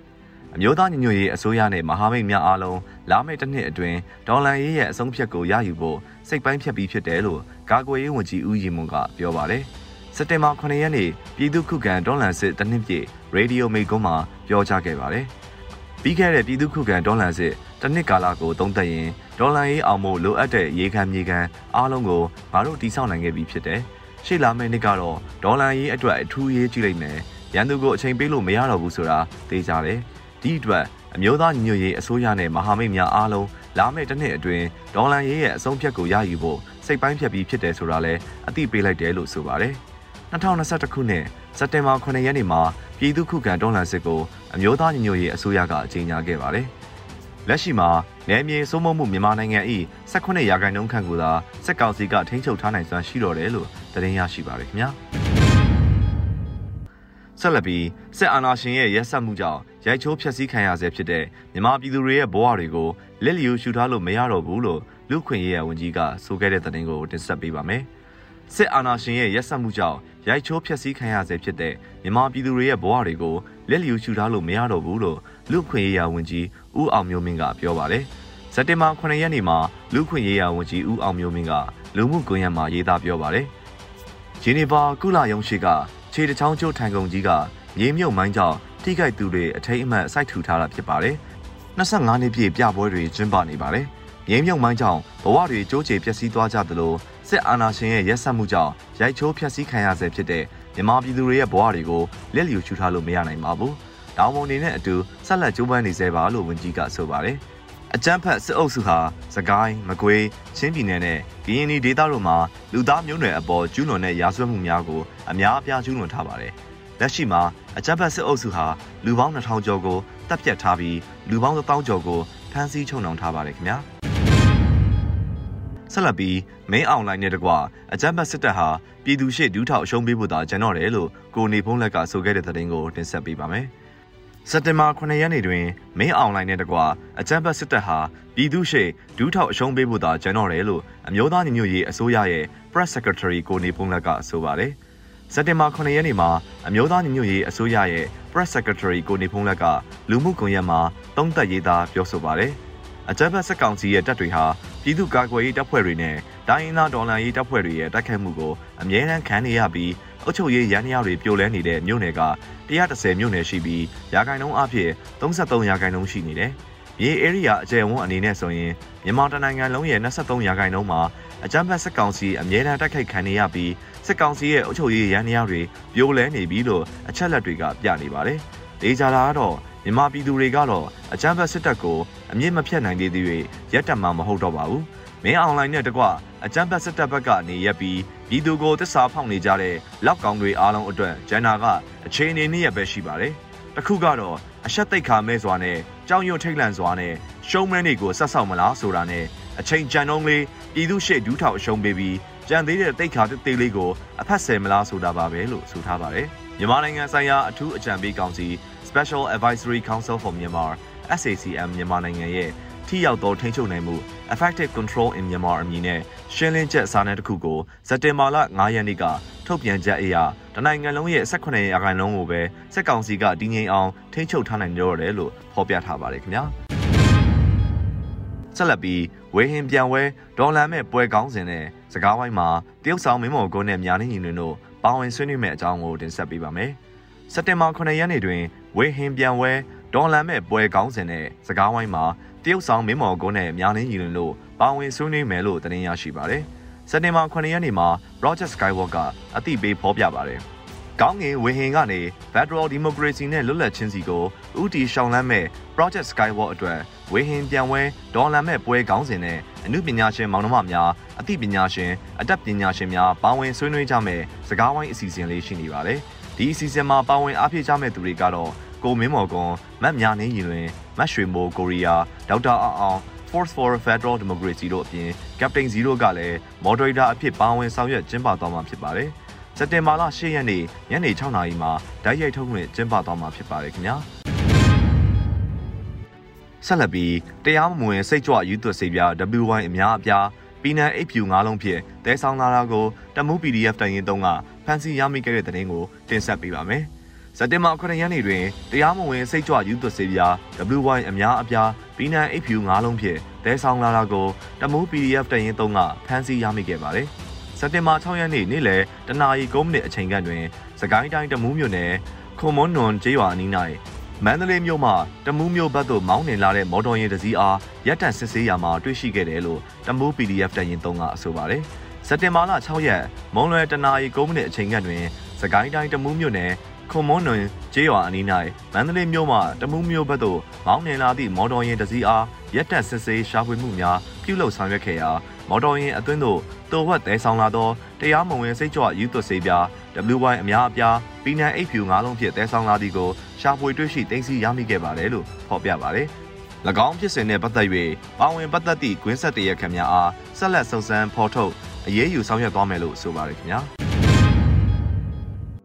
အမျိုးသားညီညွတ်ရေးအစိုးရနဲ့မဟာမိတ်များအားလုံးလာမယ့်တစ်နှစ်အတွင်းဒေါ်လန်ရေးရဲ့အဆုံးဖြတ်ကိုရယူဖို့စိတ်ပိုင်းဖြတ်ပြီးဖြစ်တယ်လို့ကာကွယ်ရေးဝန်ကြီးဦးရီမွန်ကပြောပါတယ်။စက်တင်ဘာ9ရက်နေ့ပြည်သူ့ခုခံဒေါ်လန်စစ်တစ်နှစ်ပြည့်ရေဒီယိုမိတ်ကွန်းမှာပြောကြားခဲ့ပါတယ်။ပြီးခဲ့တဲ့ပြည်သူ့ခုခံဒေါ်လန်စစ်တစ်နှစ်ကာလကိုသုံးသပ်ရင်ဒေါ်လာရေးအောင်ဖို့လိုအပ်တဲ့ရေခံမြေခံအားလုံးကိုငါတို့တိစောက်နိုင်ခဲ့ပြီဖြစ်တယ်။ရှေ့လာမယ့်နှစ်ကတော့ဒေါ်လာရေးအတွက်အထူးရေးကြည့်လိုက်မယ်။ရန်သူကိုအချိန်ပေးလို့မရတော့ဘူးဆိုတာသိကြတယ်။ ဒီအတွက်အမျိုးသားညီညွတ်ရေးအစိုးရနဲ့မဟာမိတ်များအားလုံးလာမယ့်တစ်နှစ်အတွင်းဒေါ်လာရေးရဲ့အဆုံးဖြတ်ကိုရယူဖို့စိတ်ပိုင်းဖြတ်ပြီးဖြစ်တယ်ဆိုတာလည်းအသိပေးလိုက်တယ်လို့ဆိုပါတယ်။2021ခုနှစ်စက်တင်ဘာ9ရက်နေ့မှာပြည်သူ့ခုခံတော်လှန်စစ်ကိုအမျိုးသားညီညွတ်ရေးအစိုးရကကြေညာခဲ့ပါတယ်။လက်ရှိမှာနယ်မြေစိုးမိုးမှုမြန်မာနိုင်ငံ၏18ရာခိုင်နှုန်းခန့်ကိုသာစက်ကောင်စီကထိန်းချုပ်ထားနိုင်စွမ်းရှိတော်တယ်လို့သတင်းရရှိပါရခင်ဗျာ။ဆက်လက်ပြီးစစ်အာဏာရှင်ရဲ့ရက်စက်မှုကြောင့် ရိုက်ချိုးဖျက်ဆီးခံရဆဲဖြစ်တဲ့မြန်မာပြည်သူတွေရဲ့ဘဝတွေကိုလက်လျူရှုထားလို့မရတော့ဘူးလို့လူခွင့်ရေးရဝန်ကြီးကဆိုခဲ့တဲ့သတင်းကိုတင်ဆက်ပေးပါမယ်။စစ်အာဏာရှင်ရဲ့ရက်စက်မှုကြောင့်ရိုက်ချိုးဖျက်ဆီးခံရဆဲဖြစ်တဲ့မြန်မာပြည်သူတွေရဲ့ဘဝတွေကိုလက်လျူရှုထားလို့မရတော့ဘူးလို့လူခွင့်ရေးရဝန်ကြီးဦးအောင်မျိုးမင်းကပြောပါတယ်။စက်တင်ဘာ9ရက်နေ့မှာလူခွင့်ရေးရဝန်ကြီးဦးအောင်မျိုးမင်းကလူမှုကွန်ရက်မှာရေးသားပြောပါတယ်။ဂျီနီဗာကုလရုံးရှိကခြေတချောင်းကျိုးထိုင်ကုန်ကြီးကမြေမြုပ်မိုင်းကြောင့် ထိခိုက်သူတွေအထိတ်အမှတ်စိုက်ထူထားတာဖြစ်ပါတယ်။25နှစ်ပြည့်ပြပွဲတွေကျင်းပနေပါတယ်။မြေမြုပ်မိုင်းကြောင့်ဘဝတွေကြိုးချေပျက်စီးသွားကြသလိုစစ်အာဏာရှင်ရဲ့ရက်စက်မှုကြောင့်ရိုက်ချိုးဖျက်ဆီးခံရဆဲဖြစ်တဲ့မြန်မာပြည်သူတွေရဲ့ဘဝတွေကိုလက်လျူရှုထားလို့မရနိုင်ပါဘူး။တောင်ပေါ်နေနဲ့အတူဆက်လက်ကြိုးပမ်းနေစေပါလို့ဝန်ကြီးကဆိုပါတယ်။အကြမ်းဖက်စစ်အုပ်စုဟာစကိုင်းမကွေးချင်းပြည်နယ်နဲ့ကရင်ပြည်ဒေသတို့မှာလူသားမျိုးနွယ်အပေါ်ကျူးလွန်တဲ့ရာဇဝတ်မှုများကိုအများအပြားကျူးလွန်ထားပါတယ်။လက်ရှိမှာ အကြမ်းဖက်စစ်အုပ်စုဟာလူပေါင်း2000ကျော်ကိုတပ်ဖြတ်ထားပြီးလူပေါင်း1000ကျော်ကိုဖမ်းဆီးချုပ်နှောင်ထားပါတယ်ခင်ဗျာ။ဆက်လက်ပြီးမင်းအွန်လိုင်းနဲ့တကွအကြမ်းဖက်စစ်တပ်ဟာပြည်သူရှေ့ဒူးထောက်အရှုံးပေးဖို့သာကြံတော့တယ်လို့ကိုနေဖုံးလက်ကဆိုခဲ့တဲ့သတင်းကိုတင်ဆက်ပေးပါမယ်။စက်တင်ဘာ9ရက်နေ့တွင်မင်းအွန်လိုင်းနဲ့တကွအကြမ်းဖက်စစ်တပ်ဟာပြည်သူရှေ့ဒူးထောက်အရှုံးပေးဖို့သာကြံတော့တယ်လို့အမျိုးသားညီညွတ်ရေးအစိုးရရဲ့ Press Secretary ကိုနေဖုံးလက်ကဆိုပါတယ်။ စက်တင်ဘာ9ရက်နေ့မှာအမျိုးသားညီညွတ်ရေးအစိုးရရဲ့ Press Secretary ကိုနေဖုံးလက်ကလူမှုကွန်ရက်မှာတုံးသက်ရေးသားပြောဆိုပါတယ်။အကြမ်းဖက်စစ်ကောင်စီရဲ့တပ်တွေဟာပြည်သူ့ကာကွယ်ရေးတပ်ဖွဲ့တွေနဲ့တိုင်းရင်းသားဒေါ်လာရေးတပ်ဖွဲ့တွေရဲ့တိုက်ခိုက်မှုကိုအမြဲတမ်းခံနေရပြီးအုပ်ချုပ်ရေးရန်ရာတွေပြိုလဲနေတဲ့မြို့နယ်က130မြို့နယ်ရှိပြီးရာခိုင်နှုန်းအဖြစ်33ရာခိုင်နှုန်းရှိနေတယ်။မြေ area အကျယ်ဝန်းအနေနဲ့ဆိုရင်မြန်မာတိုင်းနိုင်ငံလုံးရဲ့23ရာခိုင်နှုန်းမှာ အကြမ်းဖက်စစ်ကောင်စီအမြဲတမ်းတိုက်ခိုက်ခံနေရပြီးစစ်ကောင်စီရဲ့အုပ်ချုပ်ရေးရန်ရာတွေပြိုလဲနေပြီလို့အချက်လက်တွေကပြနေပါတယ်။ဒေကြတာကတော့မြန်မာပြည်သူတွေကတော့အကြမ်းဖက်စစ်တပ်ကိုအမြင့်မဖြတ်နိုင်သေးသေး၍ရက်တက်မှာမဟုတ်တော့ပါဘူး။မင်းအွန်လိုင်းနဲ့တကွအကြမ်းဖက်စစ်တပ်ဘက်ကနေရက်ပြီးပြည်သူကိုတစ္ဆာဖောက်နေကြတဲ့လောက်ကောင်တွေအားလုံးအတွက်ဂျန်နာကအခြေအနေနည်းရပဲရှိပါတယ်။တခုကတော့အဆက်သိတ်ခါမဲစွာနဲ့ကြောင်ရွံ့ထိတ်လန့်စွာနဲ့ရှုံးမန်းတွေကိုဆက်ဆောက်မလားဆိုတာနဲ့ အချိန်ကြံနှုံးလေးပြည်သူရှေ့ဒူးထောက်အရှုံးပေးပြီးကြံသေးတဲ့တိတ်ခါတိတ်လေးကိုအဖက်ဆယ်မလားဆိုတာပါပဲလို့ဆိုထားပါတယ်။မြန်မာနိုင်ငံဆိုင်ရာအထူးအကြံပေးကောင်စီ Special Advisory Council for Myanmar SACM မြန်မာနိုင်ငံရဲ့ထိရောက်သောထိန်းချုပ်နိုင်မှု Effective Control in Myanmar အမည်နဲ့ရှင်းလင်းချက်စာနယ်တစ်ခုကိုစက်တင်ဘာလ9ရက်နေ့ကထုတ်ပြန်ချက်အရတနိုင်ငံလုံးရဲ့18ရာခိုင်နှုန်းကိုပဲစက်ကောင်စီကတည်ငြိမ်အောင်ထိန်းချုပ်ထားနိုင်ကြရတယ်လို့ဖော်ပြထားပါတယ်ခင်ဗျာ ဆက်လက်ပြီးဝေဟင်ပြန်ဝဲဒေါ်လာမဲ့ပွဲကောင်းစဉ်နဲ့စကားဝိုင်းမှာတရုတ်ဆောင်မင်းမော်ကုန်းနဲ့မြားနေညီလွင်တို့ပါဝင်ဆွေးနွေးမဲ့အကြောင်းကိုတင်ဆက်ပေးပါမယ်စက်တင်ဘာ9ရက်နေ့တွင်ဝေဟင်ပြန်ဝဲဒေါ်လာမဲ့ပွဲကောင်းစဉ်နဲ့စကားဝိုင်းမှာတရုတ်ဆောင်မင်းမော်ကုန်းနဲ့မြားနေညီလွင်တို့ပါဝင်ဆွေးနွေးမယ်လို့တင်ရရှိပါတယ်စက်တင်ဘာ9ရက်နေ့မှာ Project Skywalk ကအသိပေးဖော်ပြပါတယ်။ ကောင်းငင်ဝေဟင်ကနေ Federal Democracy နဲ့လွတ်လပ်ခြင်းစီကိုဥတီရှောင်းလန်းမဲ့ Project Skywalk အတွက်ဝေဟင်ပြန်ဝဲဒေါ်လာမဲ့ပွဲကောင်းစဉ်နဲ့အမှုပညာရှင်မောင်နှမများအသိပညာရှင်အတတ်ပညာရှင်များပါဝင်ဆွေးနွေးကြမဲ့စကားဝိုင်းအစီအစဉ်လေးရှိနေပါတယ်။ဒီအစီအစဉ်မှာပါဝင်အားဖြည့်ကြမဲ့သူတွေကတော့ကိုမင်းမော်ကွန်မတ်မြာနေရင်တွင်မတ်ရွှေမိုးကိုရီးယားဒေါက်တာအောင်အောင် Force for Federal Democracy တို့အပြင် Captain Zero ကလည်း Moderator အဖြစ်ပါဝင်ဆောင်ရွက်ကျင်းပသွားမှာဖြစ်ပါတယ်။ စက်တင်ဘာလ10ရက်နေ့ညနေ6နာရီမှာဓာတ်ရိုက်ထုတ်လွှင့်ကျင်းပသွားမှာဖြစ်ပါတယ်ခင်ဗျာ။ဆက်လက်ပြီးတရားမဝင်စိတ်ကြွယူသွတ်စေပြ WY အများအပြားပြည်နယ်အိပ်ဖြူ၅လုံးဖြင့်တဲဆောင်လာတာကိုတမူ PDF တိုင်ရင်တုံးကဖန်စီရမိခဲ့တဲ့တဲ့တင်ကိုတင်ဆက်ပေးပါမယ်။စက်တင်ဘာ9ရက်နေ့တွင်တရားမဝင်စိတ်ကြွယူသွတ်စေပြ WY အများအပြားပြည်နယ်အိပ်ဖြူ၅လုံးဖြင့်တဲဆောင်လာတာကိုတမူ PDF တိုင်ရင်တုံးကဖန်စီရမိခဲ့ပါတယ်။ စက်တင်ဘာ6ရက်နေ့နေ့လယ်တနာရီ9မိနစ်အချိန်ခန့်တွင်စကိုင်းတိုင်းတမူးမြို့နယ်ခွန်မွန်နွန်ကျေးရွာအနီး၌မန္တလေးမြို့မှတမူးမြို့ဘက်သို့မောင်းနှင်လာတဲ့မော်တော်ယာဉ်တစ်စီးအားရပ်တန့်စစ်ဆေးရာမှာတွေ့ရှိခဲ့တယ်လို့တမူး PDF တရင်သုံးကအဆိုပါတယ်။စက်တင်ဘာလ6ရက်မုံလွယ်တနာရီ9မိနစ်အချိန်ခန့်တွင်စကိုင်းတိုင်းတမူးမြို့နယ် ခွန်မွန်းတွင်ကျေးရွာအနီး၌မန္တလေးမြို့မှတမူးမြို့ဘက်သို့မောင်းနှင်လာသည့်မော်တော်ယာဉ်တစ်စီးအားရက်တက်စစ်ဆေးရှာဖွေမှုများပြုလုပ်ဆောင်ရွက်ခဲ့ရာမော်တော်ယာဉ်အတွင်းသို့တိုဝက်တဲဆောင်လာသောတရားမဝင်စိတ်ကြွယူသွတ်စေးပြား WY အများအပြားပီနန်အိတ်ဖြူ၅လုံးဖြင့်တဲဆောင်လာသည်ကိုရှာဖွေတွေ့ရှိသိမ်းဆည်းရမိခဲ့ပါတယ်လို့ဖော်ပြပါတယ်။၎င်းဖြစ်စဉ်နဲ့ပတ်သက်၍ပါဝင်ပတ်သက်သည့်ကွင်းဆက်တရခများအားဆက်လက်စုံစမ်းဖော်ထုတ်အရေးယူဆောင်ရွက်သွားမယ်လို့ဆိုပါတယ်ခင်ဗျာ။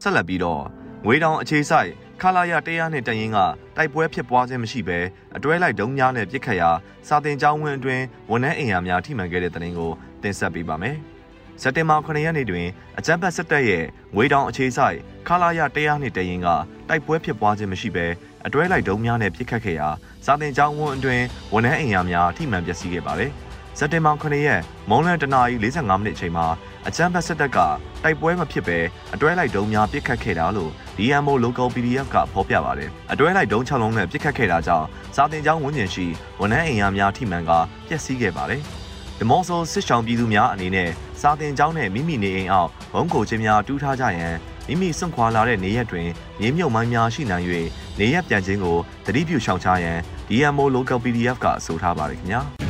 ဆက်လက်ပြီးတော့ ငွေတောင်အခြေဆိုင်ခလာရတရားနဲ့တရင်ကတိုက်ပွဲဖြစ်ပွားခြင်းမရှိဘဲအတွဲလိုက်ဒုံများနဲ့ပြစ်ခတ်ရာစာတင်ကျောင်းဝင်းအတွင်းဝန်ထမ်းအိမ်ယာများထိမှန်ခဲ့တဲ့တဲ့ရင်ကိုတင်ဆက်ပေးပါမယ်။စက်တင်ဘာ9ရက်နေ့တွင်အကြမ်းဖက်စစ်တပ်ရဲ့ငွေတောင်အခြေဆိုင်ခလာရတရားနှစ်တရင်ကတိုက်ပွဲဖြစ်ပွားခြင်းမရှိဘဲအတွဲလိုက်ဒုံများနဲ့ပြစ်ခတ်ခဲ့ရာစာတင်ကျောင်းဝန်းအတွင်းဝန်ထမ်းအိမ်ယာများထိမှန်ပျက်စီးခဲ့ပါတယ်။စက်တင်ဘာ9ရက်မုံလန်တနာရီ45မိနစ်အချိန်မှာအကြမ်းဖက်စစ်တပ်ကတိုက်ပွဲမဖြစ်ဘဲအတွဲလိုက်ဒုံများပစ်ခတ်ခဲ့တာလို့ DMO Local PDF ကဖော်ပြပါတယ်။အတွဲလိုက်ဒုံ6လုံးနဲ့ပစ်ခတ်ခဲ့တာကြောင့်စာတင်ကျောင်းဝန်းကျင်ရှိဝန်ထမ်းအိမ်ယာများထိမှန်ကပျက်စီးခဲ့ပါတယ်။ဒီမော့ဆိုစစ်ဆောင်ပြည်သူများအနေနဲ့စာတင်ကျောင်းနဲ့မိမိနေအိမ်အောက်ဘုံကိုချင်းများတူးထားကြရန်မိမိစွန့်ခွာလာတဲ့နေရက်တွင်မြေမြုပ်မိုင်းများရှိနိုင်၍နေရက်ပြန်ခြင်းကိုတတိပြုရှောင်ချရန် DMO Local PDF ကဆိုထားပါတယ်ခင်ဗျာ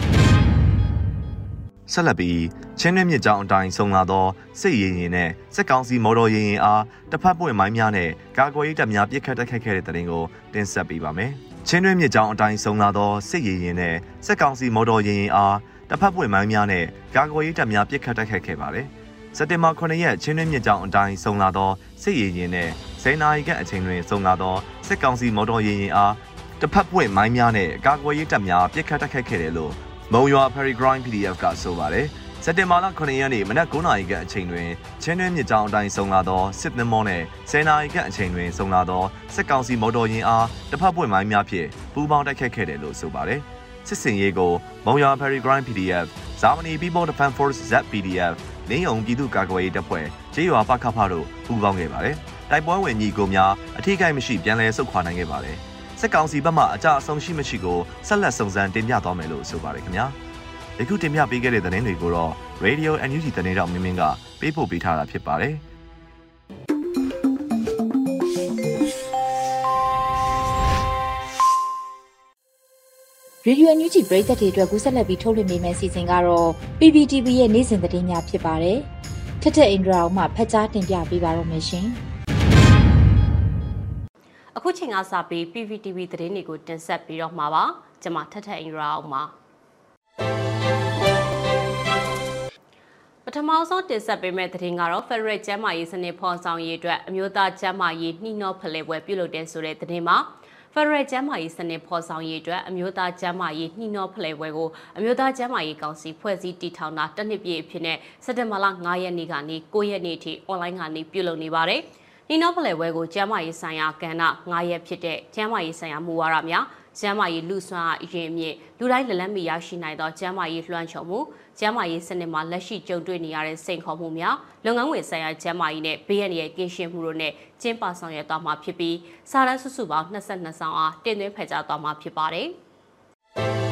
ဆက်လက်ပြီးချင်းနှင်းမြစ်ကြောင်းအတိုင်းဆုံလာသောစစ်ရေးရင်နဲ့စစ်ကောင်စီမော်တော်ယာဉ်ရင်အားတစ်ဖက်ပွင့်မိုင်းများနဲ့ကာကွယ်ရေးတပ်များပစ်ခတ်တိုက်ခိုက်ခဲ့တဲ့တဲ့တင်ကိုတင်ဆက်ပေးပါမယ်။ချင်းတွင်းမြစ်ကြောင်းအတိုင်းဆုံလာသောစစ်ရေးရင်နဲ့စစ်ကောင်စီမော်တော်ယာဉ်ရင်အားတစ်ဖက်ပွင့်မိုင်းများနဲ့ကာကွယ်ရေးတပ်များပစ်ခတ်တိုက်ခိုက်ခဲ့ပါတယ်။စက်တင်ဘာ9ရက်ချင်းတွင်းမြစ်ကြောင်းအတိုင်းဆုံလာသောစစ်ရေးရင်နဲ့စိန်နာရီကအချိန်တွင်ဆုံလာသောစစ်ကောင်စီမော်တော်ယာဉ်ရင်အားတစ်ဖက်ပွင့်မိုင်းများနဲ့ကာကွယ်ရေးတပ်များပစ်ခတ်တိုက်ခိုက်ခဲ့တယ်လို့ မုံရွာ Paragraph PDF ကဆိုပါတယ်။စက်တင်ဘာလ9ရက်နေ့မနက်9:00နာရီကအချိန်တွင်ချင်းတွင်းမြစ်ကြောင်းအတိုင်းဆုံလာသောစစ်သင်္ဘောနဲ့10နာရီကအချိန်တွင်ဆုံလာသောစစ်ကောင်စီမော်တော်ယာဉ်အားတစ်ဖက်ပွင့်မိုင်းများဖြင့်ပူးပေါင်းတိုက်ခိုက်ခဲ့တယ်လို့ဆိုပါတယ်။စစ်စင်ရေးကိုမုံရွာ Paragraph PDF, Germany People Defense Force ZPDF, နေုံပြည်သူ့ကာကွယ်ရေးတပ်ဖွဲ့ကျေးရွာပခဖတို့ပူးပေါင်းခဲ့ပါတယ်။တိုက်ပွဲဝင်ညီကိုများအထိကိမရှိပြန်လည်ဆုတ်ခွာနိုင်ခဲ့ပါတယ်။ စစ်ကောင်စီဘက်မှအကြအဆုံးရှိမရှိကိုဆက်လက်စုံစမ်းတင်ပြသွားမယ်လို့ဆိုပါတယ်ခင်ဗျာ။ယခုတင်ပြပေးခဲ့တဲ့သတင်းတွေကိုတော့ Radio NUG သတင်းတောင်မင်းမင်းကပေးပို့ပေးထားတာဖြစ်ပါတယ်။ရေဒီယိုအန်ယူဂျီပရိသတ်တွေအတွက်ကူးဆက်လက်ပြီးထုတ်လွှင့်ပေးမယ့်စီစဉ်ကတော့ PPTV ရဲ့နေ့စဉ်သတင်းများဖြစ်ပါတယ်။ထက်ထက်အင်ဒရာအောင်မှဖတ်ကြားတင်ပြပေးပါတော့မယ်ရှင်။ အခုချိန်ကစပြီး PPTV သတင်းတွေကိုတင်ဆက်ပြီးတော့မှာပါ။ကျွန်မထက်ထက်အင်ဒရာအောင်ပါ။ပထမဆုံးတင်ဆက်ပေးမယ့်သတင်းကတော့ Federal ကျန်းမာရေးစနစ်ဖော်ဆောင်ရေးအတွက်အမျိုးသားကျန်းမာရေးနှီးနှောဖလှယ်ပွဲပြုလုပ်တဲ့ဆိုတဲ့သတင်းမှာဖရယ်ကျမ်းမာရေးစနစ်ဖော်ဆောင်ရေးအတွက်အမျိုးသားကျမ်းမာရေးနှီးနှောဖလှယ်ပွဲကိုအမျိုးသားကျမ်းမာရေးကောင်စီဖွဲ့စည်းတည်ထောင်တာတစ်နှစ်ပြည့်အဖြစ်နဲ့စက်တင်ဘာလ9ရက်နေ့ကနေ9ရက်နေ့ထိအွန်လိုင်းကနေပြုလုပ်နေပါတယ်။ နှီးနှောဖလှယ်ပွဲကိုကျမ်းမာရေးဆိုင်ရာကဏ္ဍ9ရက်ဖြစ်တဲ့ကျမ်းမာရေးဆိုင်ရာမူဝါဒများကျန်းမာရေးလူစွမ်းအားအရင်မြင့်လူတိုင်းလက်လက်မီရရှိနိုင်သောကျန်းမာရေးလွှမ်းခြုံမှုကျန်းမာရေးစနစ်မှာလက်ရှိကြုံတွေ့နေရတဲ့စိန်ခေါ်မှုများလုပ်ငန်းဝင်ဆိုင်ရာကျန်းမာရေးနဲ့ဘေးရန်ရဲ့ကင်းရှင်းမှုတို့နဲ့ကျင်းပဆောင်ရွက်သွားမှာဖြစ်ပြီးစာရန်စုစုပေါင်း22ဆောင်အားတင်သွင်းဖယ်ကြားသွားမှာဖြစ်ပါတယ်။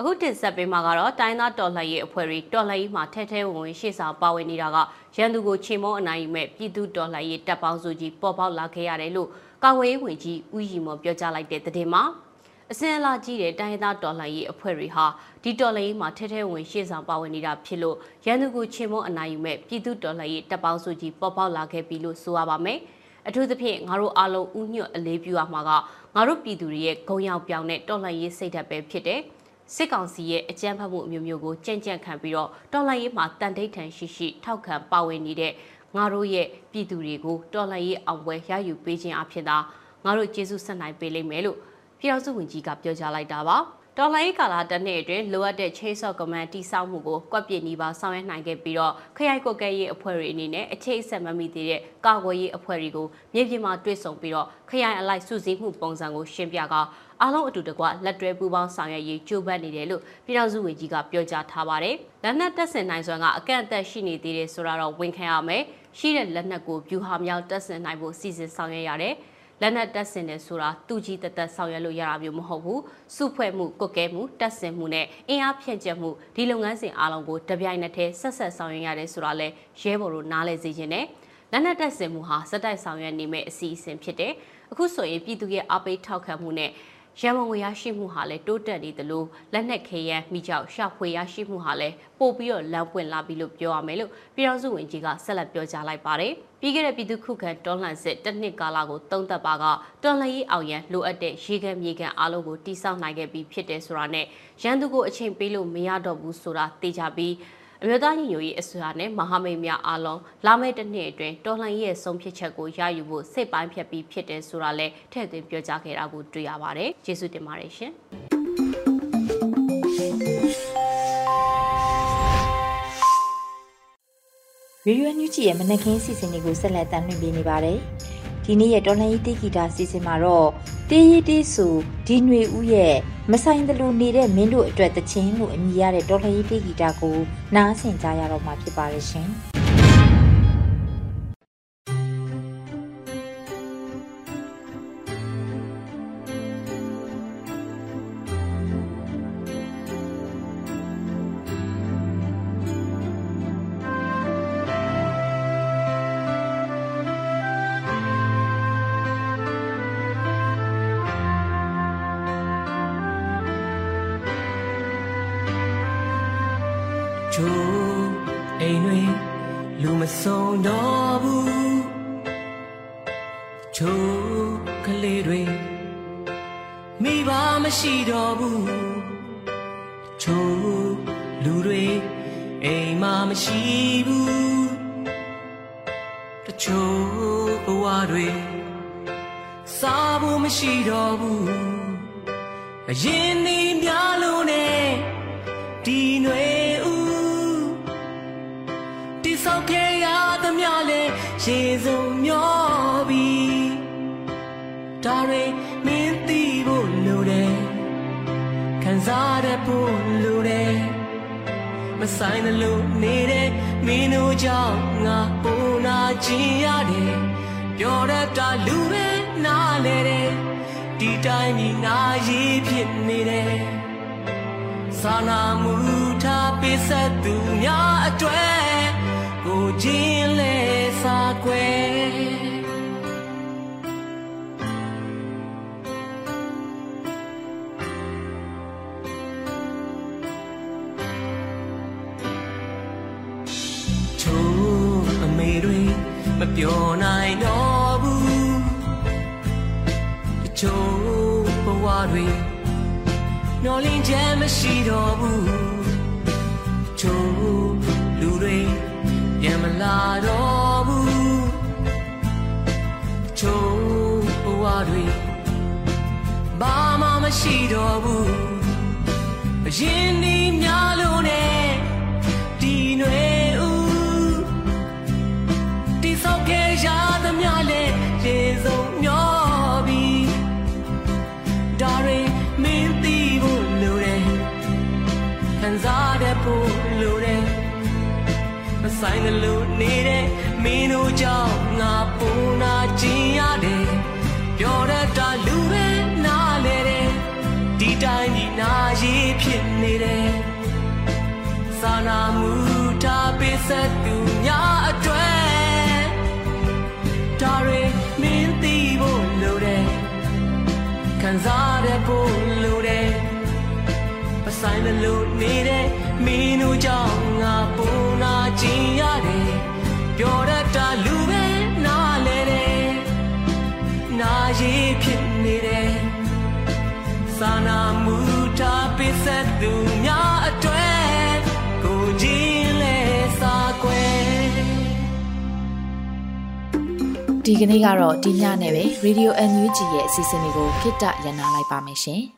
အခုတင်ဆက်ပေးမှာကတော့တိုင်းသားတော်လှန်ရေးအဖွဲ့တွေတော်လှန်ရေးမှာထဲထဲဝင်ဝင်ရှေ့ဆောင်ပါဝင်နေတာကရန်သူကိုချေမောအနိုင်ယူမဲ့ပြည်သူတော်လှန်ရေးတပ်ပေါင်းစုကြီးပေါ်ပေါက်လာခဲ့ရတယ်လို့ကာဝေးဝင်ကြီးဦးရီမော်ပြောကြားလိုက်တဲ့သတင်းမှာအစင်အလာကြီးတဲ့တိုင်းသားတော်လှန်ရေးအဖွဲ့တွေဟာဒီတော်လှန်ရေးမှာထဲထဲဝင်ရှေ့ဆောင်ပါဝင်နေတာဖြစ်လို့ရန်သူကိုချေမောအနိုင်ယူမဲ့ပြည်သူတော်လှန်ရေးတပ်ပေါင်းစုကြီးပေါ်ပေါက်လာခဲ့ပြီလို့ဆိုရပါမယ်အထူးသဖြင့်ငါတို့အားလုံးဥညွတ်အလေးပြုရမှာကငါတို့ပြည်သူတွေရဲ့ဂုံရောက်ပြောင်းတဲ့တော်လှန်ရေးစိတ်ဓာတ်ပဲဖြစ်တယ် စစ်ကောင်စီရဲ့အကြမ်းဖက်မှုအမျိုးမျိုးကိုကြံ့ကြံ့ခံပြီးတော့တော်လှန်ရေးမှာတန်တိတ်ထန်ရှိရှိထောက်ခံပါဝင်နေတဲ့ငါတို့ရဲ့ပြည်သူတွေကိုတော်လှန်ရေးအောင်ပွဲရယူပေးခြင်းအဖြစ်သာငါတို့ကျေးဇူးဆက်နိုင်ပေးလိမ့်မယ်လို့ပြည်တော်စုဝန်ကြီးကပြောကြားလိုက်တာပါတော်လိုင်းကာလာတစ်နှစ်အတွင်းလိုအပ်တဲ့ Chase of Command တိစောက်မှုကိုကွက်ပြစ်နီးပါဆောင်ရွက်နိုင်ခဲ့ပြီးတော့ခရိုင်ကွက်ကဲရေးအဖွဲ့တွေအနေနဲ့အခြေအဆက်မမိသေးတဲ့ကာကွယ်ရေးအဖွဲ့တွေကိုမြေပြင်မှာတွေ့ဆုံပြီးတော့ခရိုင်အလိုက်စုစည်းမှုပုံစံကိုရှင်းပြက အားလုံးအတူတကွလက်တွဲပူးပေါင်းဆောင်ရွက်ရေးကြိုးပမ်းနေတယ်လို့ပြည်ထောင်စုဝန်ကြီးကပြောကြားထားပါတယ်။လက်နက်တပ်ဆင်နိုင်စွမ်းကအကန့်အသတ်ရှိနေသေးတယ်ဆိုတာတော့ဝန်ခံရမယ်။ရှိတဲ့လက်နက်ကိုဗျူဟာမြောက်တပ်ဆင်နိုင်ဖို့စီစဉ်ဆောင်ရွက်ရတယ်။လက်နက်တပ်ဆင်တယ်ဆိုတာသူကြီးတသက်ဆောင်ရွက်လို့ရတာမျိုးမဟုတ်ဘူးစုဖွဲ့မှုကုတ်ကဲမှုတပ်ဆင်မှုနဲ့အင်အားဖြန့်ကျက်မှုဒီလုပ်ငန်းစဉ်အားလုံးကိုတပြိုင်နက်တည်းဆက်ဆက်ဆောင်ရွက်ရတယ်ဆိုတာလဲရဲဘော်တို့နားလဲစေခြင်းနဲ့လက်နက်တပ်ဆင်မှုဟာစက်တိုက်ဆောင်ရွက်နေမဲ့အစီအစဉ်ဖြစ်တယ်အခုဆိုရင်ပြည်သူရဲ့အပိတ်ထောက်ခံမှုနဲ့ ရန်ကုန်ငွေရရှိမှုဟာလည်းတိုးတက်နေသလိုလက်နက်ခဲယမ်းမိကြောက်ရှာဖွေရရှိမှုဟာလည်းပို့ပြီးတော့လမ်းပွင့်လာပြီလို့ပြောရမယ်လို့ပြည်တော်စုဝင်ကြီးကဆက်လက်ပြောကြားလိုက်ပါတယ်။ပြီးခဲ့တဲ့ပြည်သူခုခံတော်လှန်စစ်တစ်နှစ်ကာလကိုသုံးသက်ပါကတော်လှန်ရေးအောင်ရန်လိုအပ်တဲ့ရေခဲမြေခံအားလုံးကိုတိစောက်နိုင်ခဲ့ပြီးဖြစ်တယ်ဆိုတာနဲ့ရန်သူကိုအချိန်ပေးလို့မရတော့ဘူးဆိုတာသိကြပြီး အမျိုးသားညီညွတ်ရေးအစိုးရနဲ့မဟာမိတ်များအားလုံးလာမယ့်တစ်နှစ်အတွင်းတော်လှန်ရေးရဲ့ဆုံးဖြတ်ချက်ကိုရယူဖို့စိတ်ပိုင်းဖြတ်ပြီးဖြစ်တယ်ဆိုတာလည်းထည့်သွင်းပြောကြားခဲ့တာကိုတွေ့ရပါတယ်။ကျေးဇူးတင်ပါတယ်ရှင်။ရေဒီယိုညူချီရဲ့မနက်ခင်းစီစဉ်တွေကိုဆက်လက်တင်ပြနေပါတယ်။ဒီနေ့ရဲ့တော်လှန်ရေးတိဂီတာစီစဉ်မှာတော့ တေးရီတေးဆူဒီຫນွေဦးရဲ့မဆိုင်တလူနေတဲ့မင်းတို့အတွက်တချင်းလို့အမည်ရတဲ့တော်လှန်ရေးတေးဂီတာကိုနားဆင်ကြရတော့မှာဖြစ်ပါရဲ့ရှင်။ လူမဆုံးတော့ဘူးချိုးကလေးတွေမိဘမရှိတော့ဘူးချိုးလူတွေအိမ်မမရှိဘူးတချို့ဘဝတွေစားဖို့မရှိတော့ဘူးအရင်ဒီများလို့နဲ့ဒီຫນွေ မျှလဲရေစုံမျောပြီးဒါတွေမင်းသိဖို့လိုတယ်ခံစားရဖို့လိုတယ်မဆိုင်လို့နေတဲ့မင်းတို့ကြောင့်ငါပုံနာချင်ရတယ်ပြောရတာလူပဲနားလေတယ်ဒီတိုင်းဒီနာရီဖြစ်နေတယ်စာနာမှုထားပေးဆက်သူများအတွေ့ကိုချင်း ပြောနိုင်တော့ဘူးတချို့ဘဝတွေမျောလင်းချက်မရှိတော့ဘူးချိုးလူတွေပြန်မလာတော့ဘူးချိုးဘဝတွေဘာမှမရှိတော့ဘူးအရင်ဒီများလို့နဲ့ဒီຫ ခံစားတဲ့ဖို့လိုတယ်ဆိုင်တယ်လို့နေတဲ့မင်းတို့ကြောင့်ငါပူနာကျင်ရတယ်ပြောရတာလူပဲနားလေတယ်ဒီတိုင်းဒီနာရီဖြစ်နေတယ်စာနာမှုထားပေးဆက်သူများအတွေ့ဒါတွေမင်းသိဖို့လိုတယ်ခံစားရဖို့လိုတယ်ပ ဆိုင်လို့နေတဲ့မင်းတို့ကြောင့်ငါပူနာကျင်ရတယ်ပြောရတာလူပဲနားလေတယ်နာရီဖြစ်နေတယ်စာနာမှုထားပေးဆက်သူများအတွေ့ကိုကြည့်လဲစာကွယ်ဒီကနေ့ကတော့ဒီညနဲ့ပဲ Radio NUG ရဲ့အစီအစဉ်လေးကိုခਿੱတရနာလိုက်ပါမယ်ရှင်။